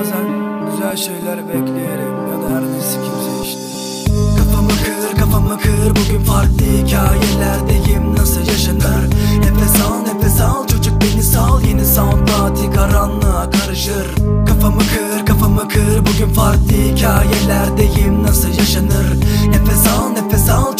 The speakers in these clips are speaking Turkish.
Bazen güzel şeyler bekleyerek ya da her neyse kimse işte. Kafamı kır kafamı kır bugün farklı hikayelerdeyim. Nasıl yaşanır? Nefes al nefes al çocuk beni sal. Yeni sound party karanlığa karışır. Kafamı kır kafamı kır bugün farklı hikayelerdeyim. Nasıl yaşanır? Nefes al nefes al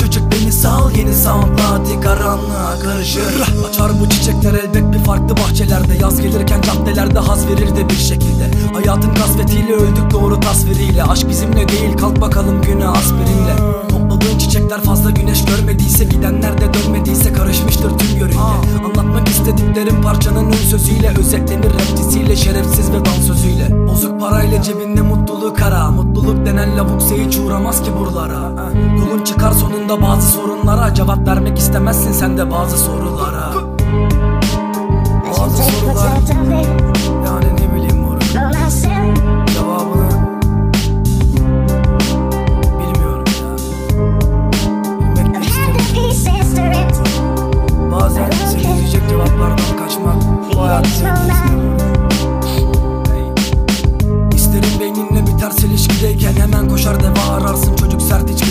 sal yeni sound party karanlığa karışır. Açar bu çiçekler elbet bir farklı bahçelerde. Yaz gelirken caddelerde haz verir de bir şekilde. Hayatın kasvetiyle öldük doğru tasviriyle. Aşk bizimle değil kalk bakalım güne aspirinle. Topladığın çiçekler fazla güneş görmediyse Gidenler de dönmediyse karışmıştır tüm yörünge. Anlatmak istediklerim parçanın ön sözüyle Özetlenir rapçisiyle şerefsiz ve dansözüyle. Bozuk parayla cebinde mutluluk ara. Mutluluk denen lavuksa hiç uğramaz ki buralara. Yolun çıkar sonunda bazı sorunlara Cevap vermek istemezsin sen de bazı sorulara. Bazı sorular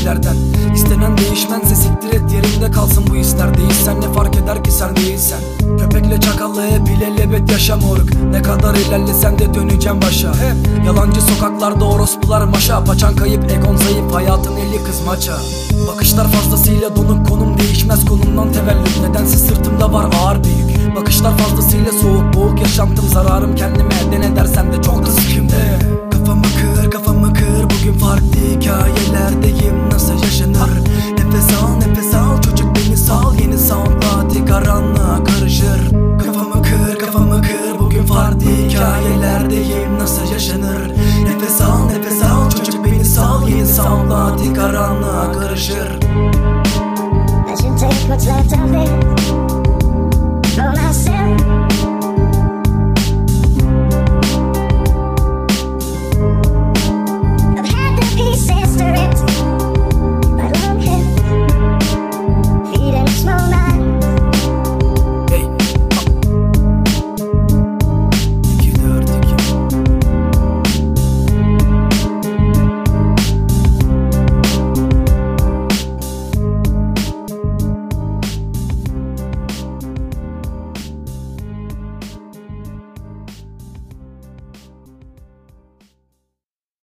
sert içkilerden İstenen değişmense siktir et yerinde kalsın bu hisler. Değilsen ne fark eder ki sen değilsen? Köpekle çakalla hep ilelebet yaşa moruk. Ne kadar ilerlesen de döneceğim başa. Hep yalancı sokaklarda orospular maşa. Paçan kayıp egon zayıf hayatın eli kız maça. Bakışlar fazlasıyla donuk konum değişmez. Konumdan tevellüt Nedense sırtımda var ağır bir yük Bakışlar fazlasıyla soğuk boğuk yaşantım. Zararım kendime ne dersen de çok da sikimde Soundla karanlığa karışır. Aşın tek fotoğrafı